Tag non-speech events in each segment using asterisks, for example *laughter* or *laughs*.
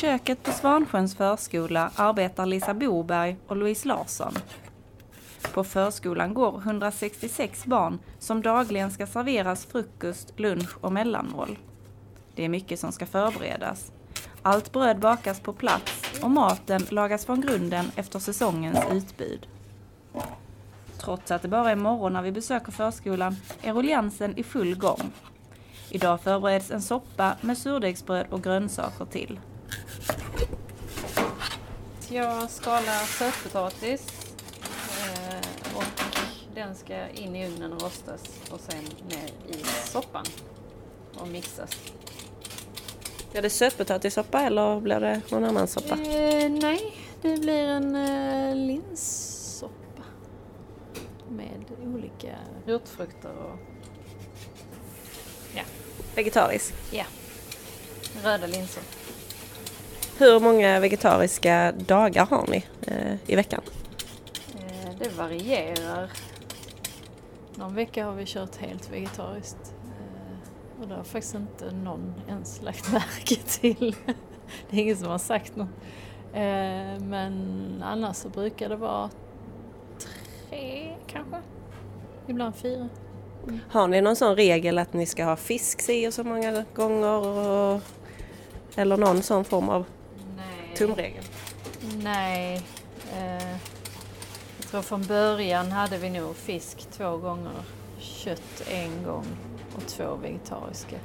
I köket på Svansjöns förskola arbetar Lisa Boberg och Louise Larsson. På förskolan går 166 barn som dagligen ska serveras frukost, lunch och mellanmål. Det är mycket som ska förberedas. Allt bröd bakas på plats och maten lagas från grunden efter säsongens utbud. Trots att det bara är morgon när vi besöker förskolan är rulliansen i full gång. Idag förbereds en soppa med surdegsbröd och grönsaker till. Jag skalar sötpotatis eh, och den ska in i ugnen och rostas och sen ner i soppan och mixas. Blir det sötpotatissoppa eller blir det någon annan soppa? Eh, nej, det blir en eh, linssoppa med olika rotfrukter och Vegetarisk. ja, röda linser. Hur många vegetariska dagar har ni eh, i veckan? Eh, det varierar. Någon vecka har vi kört helt vegetariskt. Eh, och det har faktiskt inte någon ens lagt *laughs* märke till. det är ingen som har sagt något. Men annars så brukar det vara tre kanske. Ibland fyra. Har ni någon sån regel att ni ska ha fisk si och så många gånger? Och, eller någon sån form av. tumregel? Nej. Eh, jag tror från början hade vi nog fisk två gånger, kött en gång och två vegetariska.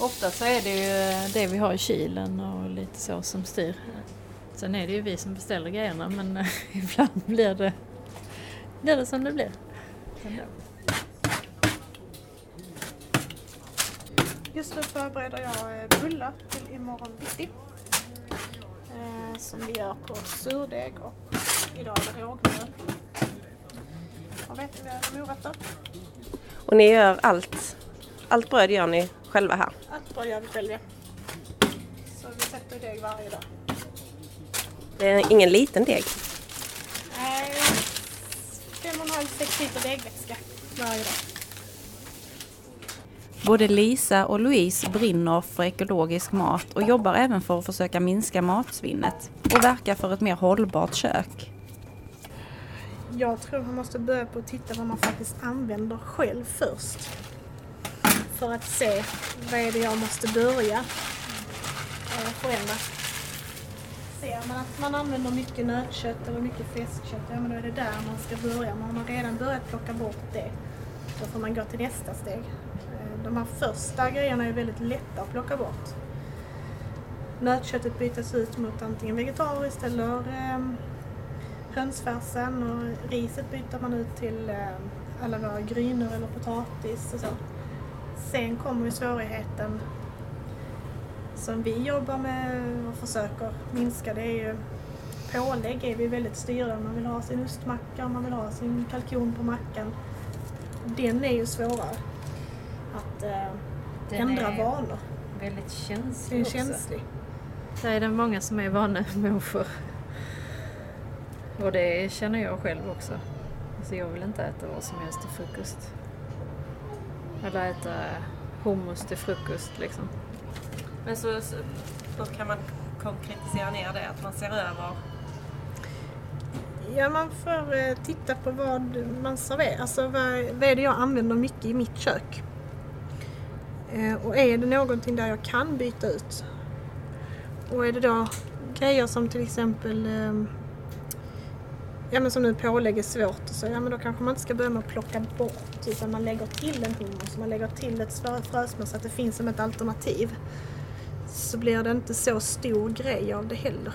Ofta så är det ju det vi har i kylen och lite så som styr. Sen är det ju vi som beställer grejerna men eh, *laughs* ibland blir det, blir det som det blir. Ändå. Just nu förbereder jag eh, bullar till imorgon bitti. Som vi gör på surdeg och idag är det rågmjöl. Och vetemjöl och morötter. Och ni gör allt, allt bröd gör ni själva här? Allt bröd gör vi själva. Så vi sätter deg varje dag. Det är ingen liten deg. Nej, fem och en halv, sex liter degvätska varje dag. Både Lisa och Louise brinner för ekologisk mat och jobbar även för att försöka minska matsvinnet och verka för ett mer hållbart kök. Jag tror man måste börja på att titta vad man faktiskt använder själv först. För att se vad är det jag måste börja eh, förändra. Ser man att man använder mycket nötkött eller mycket fläskkött, ja men då är det där man ska börja. Men har man redan börjat plocka bort det, då får man gå till nästa steg. De här första grejerna är väldigt lätta att plocka bort. Nötköttet bytas ut mot antingen vegetariskt eller eh, hönsfärsen och riset byter man ut till eh, alla våra grynor eller potatis och så. Sen kommer ju svårigheten som vi jobbar med och försöker minska. Det är ju pålägg är vi väldigt styrda. Man vill ha sin ostmacka, man vill ha sin kalkon på mackan. Den är ju svårare att eh, Den ändra är vanor. väldigt Den känslig är också. känslig. Det är det många som är vanemänniskor. *laughs* Och det känner jag själv också. Alltså jag vill inte äta vad som helst till frukost. Eller äta hummus till frukost liksom. Men så, så hur kan man konkretisera ner det? Att man ser över? Ja, man får eh, titta på vad man serverar. Alltså vad, vad är det jag använder mycket i mitt kök? Eh, och är det någonting där jag kan byta ut? Och är det då grejer som till exempel ehm, Ja men som nu pålägg är svårt och så, ja men då kanske man inte ska börja med att plocka bort utan man lägger till en hummus, man lägger till ett frösmör så att det finns som ett alternativ. Så blir det inte så stor grej av det heller.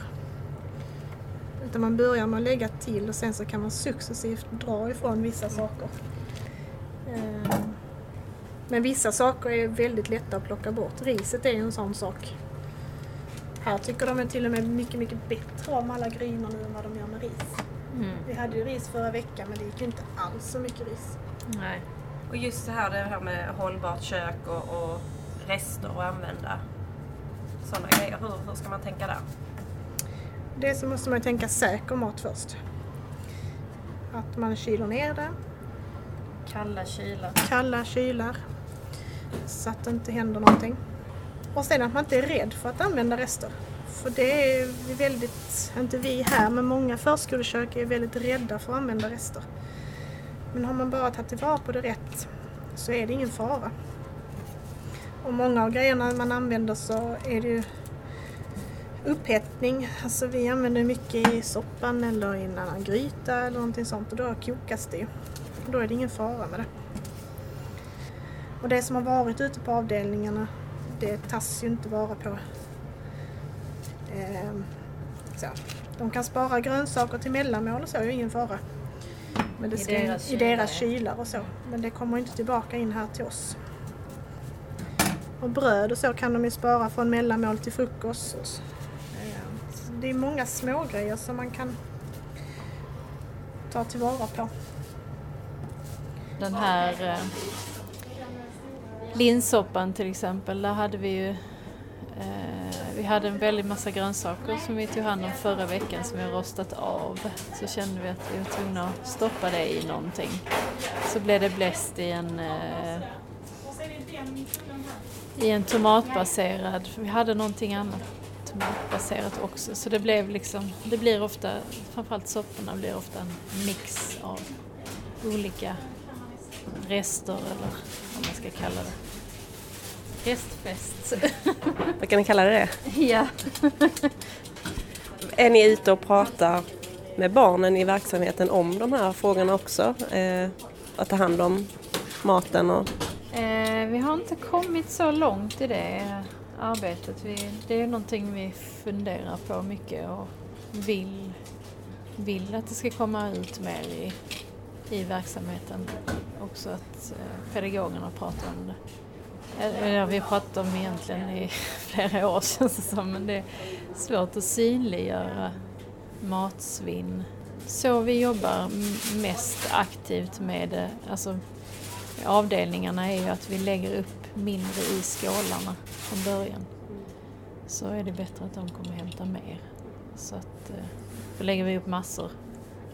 Utan man börjar med att lägga till och sen så kan man successivt dra ifrån vissa saker. Eh, men vissa saker är väldigt lätta att plocka bort. Riset är ju en sån sak. Här tycker de är till och med mycket, mycket bättre om alla grynor nu än vad de gör med ris. Mm. Vi hade ju ris förra veckan men det gick ju inte alls så mycket ris. Nej. Och just det här, det här med hållbart kök och, och rester att använda. Sådana grejer. Hur, hur ska man tänka där? Det så måste man ju tänka säker mat först. Att man kyler ner det, Kalla kylar. kalla kylar så att det inte händer någonting. Och sen att man inte är rädd för att använda rester. För det är väldigt, inte vi här, men många förskolekök är väldigt rädda för att använda rester. Men har man bara tagit tillvara på det rätt så är det ingen fara. Och många av grejerna man använder så är det ju upphettning. Alltså vi använder mycket i soppan eller i en annan gryta eller någonting sånt och då kokas det ju. Då är det ingen fara med det. Och det som har varit ute på avdelningarna det tas ju inte vara på. Ehm, så. De kan spara grönsaker till mellanmål och så, är ju ingen fara. Men det I ska, deras I deras kylar, kylar och så. Men det kommer inte tillbaka in här till oss. Och bröd och så kan de ju spara från mellanmål till frukost. Ehm, Det är många små grejer som man kan ta tillvara på. Den här eh, linssoppan till exempel, där hade vi ju eh, vi hade en väldig massa grönsaker som vi tog hand om förra veckan som vi har rostat av. Så kände vi att vi var tvungna att stoppa det i någonting. Så blev det bläst i en eh, i en tomatbaserad, för vi hade någonting annat tomatbaserat också. Så det blev liksom, det blir ofta, framförallt sopporna blir ofta en mix av olika rester eller vad man ska kalla det. Restfest. *laughs* Vad kan ni kalla det? ja. Är ni ute och pratar med barnen i verksamheten om de här frågorna också? Eh, att ta hand om maten och... Eh, vi har inte kommit så långt i det arbetet. Vi, det är någonting vi funderar på mycket och vill, vill att det ska komma ut mer i, i verksamheten. Också att eh, pedagogerna pratar om det. Eh, eh, ja, vi har pratat om egentligen i *laughs* flera år känns det som, men det är svårt att synliggöra matsvinn. Så vi jobbar mest aktivt med det, alltså avdelningarna är ju att vi lägger upp mindre i skålarna från början. Så är det bättre att de kommer och hämtar mer. Så att då lägger vi upp massor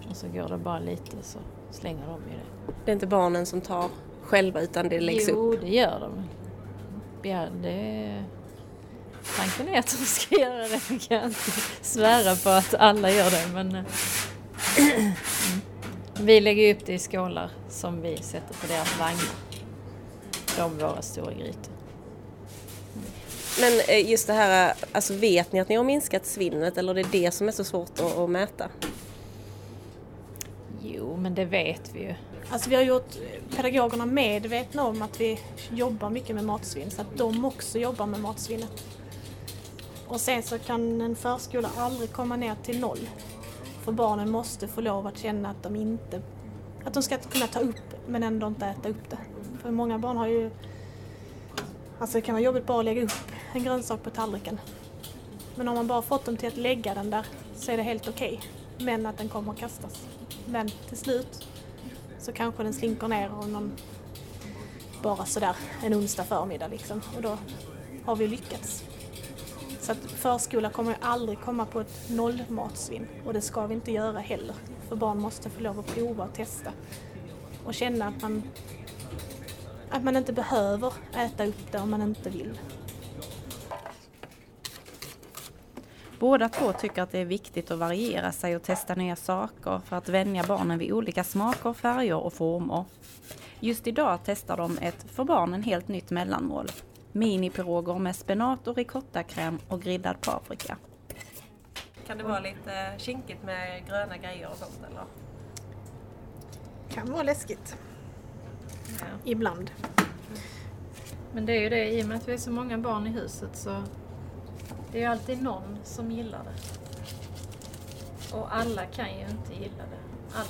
och så går det bara lite så slänger de ju det. Det är inte barnen som tar själva utan det läggs jo, upp. det gör de. Ja, det... Tanken är att de ska göra det. Jag kan inte svära på att alla gör det men... eh, mm. Vi lägger upp det i skålar som vi sätter på deras vagnar. De våra stora grytor. Men eh, just det här, alltså vet ni att ni har minskat svinnet eller det är det som är så svårt att, att mäta? Men det vet vi ju. Alltså vi har gjort eh, pedagogerna medvetna om att vi jobbar mycket med matsvinn så att de också jobbar med matsvinnet. Och sen så kan en förskola aldrig komma ner till noll. För barnen måste få lov att känna att de inte, att de ska kunna ta upp men ändå inte äta upp det. För många barn har ju, alltså det kan vara jobbigt bara att lägga upp en grönsak på tallriken. Men om man bara fått dem till att lägga den där så är det helt okej. Men att den kommer att kastas. Men till slut så kanske den slinker ner och någon bara sådär en onsdag förmiddag liksom och då har vi lyckats. Så att förskola kommer ju aldrig komma på ett nollmatsvinn och det ska vi inte göra heller. För barn måste få lov att prova och testa och känna att man, att man inte behöver äta upp det om man inte vill. Båda två tycker att det är viktigt att variera sig och testa nya saker för att vänja barnen vid olika smaker, färger och former. Just idag testar de ett för barnen helt nytt mellanmål. Minipiroger med spenat och ricottakräm och grillad paprika. Kan det vara lite kinkigt med gröna grejer och sånt eller? Kan vara läskigt ibland. Men det är ju det, i och med att vi är så många barn i huset så det är ju alltid någon som gillar det. Och alla kan ju inte gilla det. All,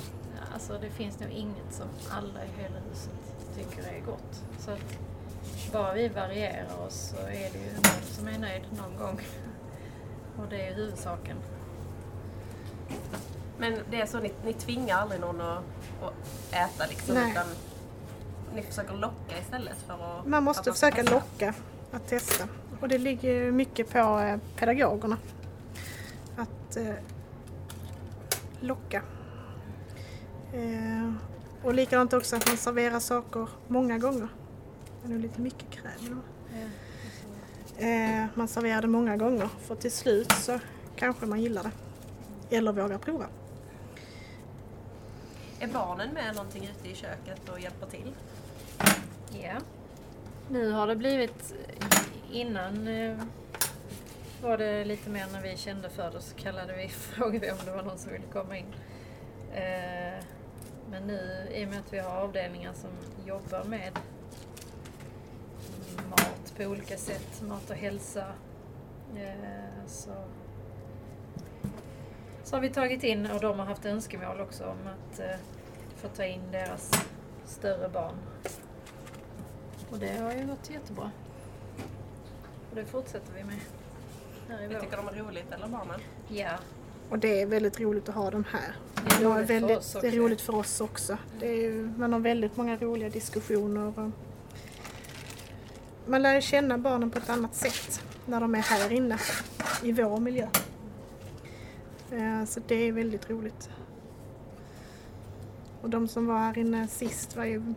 alltså det finns nog inget som alla i hela huset tycker är gott. Så att bara vi varierar oss så är det ju någon som är nöjd någon gång. *laughs* Och det är huvudsaken. Men det är så, ni, ni tvingar aldrig någon att, att äta liksom Nej. utan ni försöker locka istället för att... Man måste försöka locka att testa. Och det ligger mycket på eh, pedagogerna. Att eh, locka. Eh, och likadant också att man serverar saker många gånger. Det är nog lite mycket kräm. Eh, man serverar det många gånger för till slut så kanske man gillar det. Eller vågar prova. Är barnen med någonting ute i köket och hjälper till? Ja. Nu har det blivit, innan eh, var det lite mer när vi kände för det så kallade vi, *laughs* frågade vi om det var någon som ville komma in. Eh, Men nu i och med att vi har avdelningar som jobbar med mat på olika sätt, mat och hälsa, eh, så, så har vi tagit in, och de har haft önskemål också om att eh, få ta in deras större barn. Och det har ju gått jättebra. Och det fortsätter vi med. Här i tycker de är roligt, eller barnen? Ja, Och det är väldigt roligt att ha dem här. det är roligt för väldigt, oss det är roligt för oss också. Det är, man har väldigt många roliga diskussioner. Och man lär känna barnen på ett annat sätt när de är här inne i vår miljö. Eh, Så det är väldigt roligt. Och de som var här inne sist var ju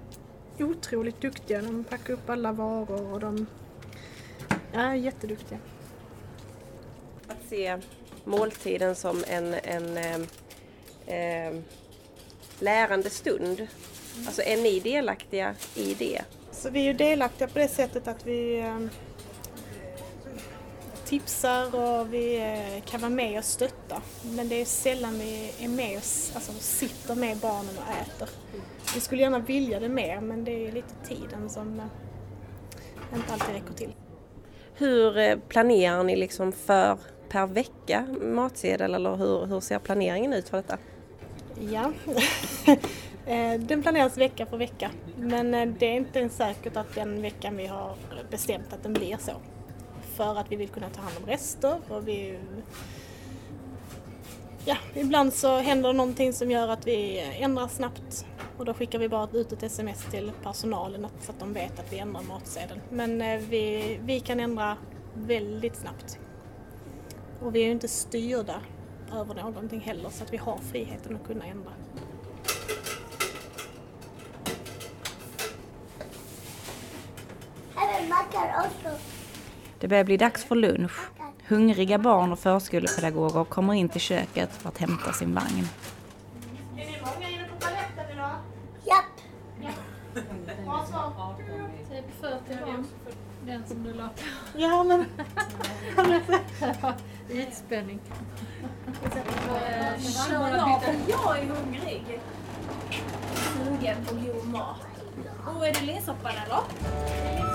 otroligt duktiga. De packade upp alla varor och de är jätteduktiga. Att se måltiden som en, en eh, eh, lärande stund. Alltså är ni delaktiga i det? Så vi är ju delaktiga på det sättet att vi eh, tipsar och vi eh, kan vara med och stötta. Men det är sällan vi är med och alltså, sitter med barnen och äter. Vi skulle gärna vilja det mer men det är lite tiden som eh, inte alltid räcker till. Hur eh, planerar ni liksom för per vecka matsedel eller hur, hur ser planeringen ut för detta? Ja, *laughs* eh, den planeras vecka för vecka. Men eh, det är inte ens säkert att den veckan vi har bestämt att den blir så. För att vi vill kunna ta hand om rester och vi... Ja, ibland så händer det någonting som gör att vi ändrar snabbt och då skickar vi bara ut ett sms till personalen så att de vet att vi ändrar matsedeln. Men eh, vi, vi kan ändra väldigt snabbt. Och vi är ju inte styrda över någonting heller så att vi har friheten att kunna ändra. Det börjar bli dags för lunch. Hungriga barn och förskolepedagoger kommer in till köket för att hämta sin vagn. Är ni många inne på toaletten idag? Japp. Bra svar. Typ 40 barn. Den som du la på. Ja men... *laughs* Ytspänning. Eh, jag är hungrig. Sugen på god mat. Och är det linssoppan eller?